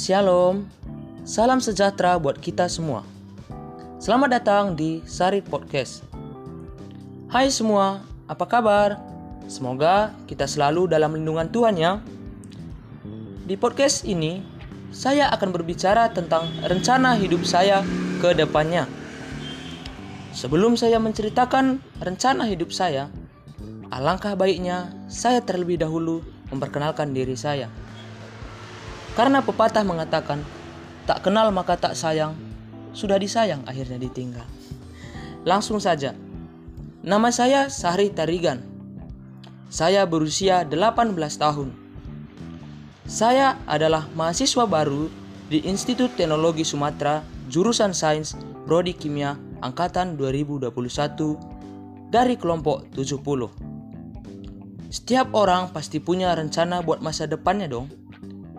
Shalom, salam sejahtera buat kita semua. Selamat datang di Sari Podcast. Hai semua, apa kabar? Semoga kita selalu dalam lindungan Tuhan ya. Di podcast ini, saya akan berbicara tentang rencana hidup saya ke depannya. Sebelum saya menceritakan rencana hidup saya, alangkah baiknya saya terlebih dahulu memperkenalkan diri saya. Karena pepatah mengatakan, tak kenal maka tak sayang, sudah disayang akhirnya ditinggal. Langsung saja, nama saya Sahri Tarigan. Saya berusia 18 tahun. Saya adalah mahasiswa baru di Institut Teknologi Sumatera, jurusan Sains, Prodi Kimia, Angkatan 2021 dari kelompok 70. Setiap orang pasti punya rencana buat masa depannya dong.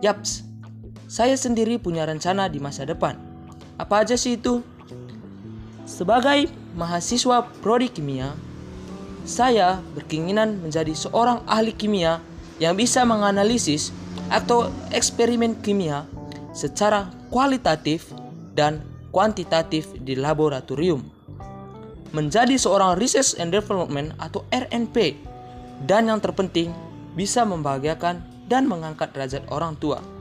Yaps, saya sendiri punya rencana di masa depan. Apa aja sih itu? Sebagai mahasiswa prodi kimia, saya berkeinginan menjadi seorang ahli kimia yang bisa menganalisis atau eksperimen kimia secara kualitatif dan kuantitatif di laboratorium. Menjadi seorang Research and Development atau RNP dan yang terpenting bisa membahagiakan dan mengangkat derajat orang tua.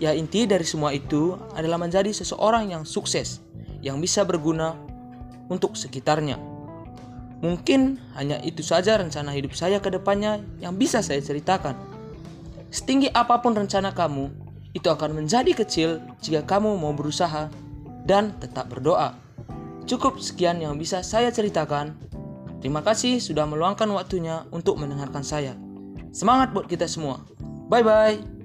Ya inti dari semua itu adalah menjadi seseorang yang sukses, yang bisa berguna untuk sekitarnya. Mungkin hanya itu saja rencana hidup saya ke depannya yang bisa saya ceritakan. Setinggi apa pun rencana kamu, itu akan menjadi kecil jika kamu mau berusaha dan tetap berdoa. Cukup sekian yang bisa saya ceritakan. Terima kasih sudah meluangkan waktunya untuk mendengarkan saya. Semangat buat kita semua. Bye bye.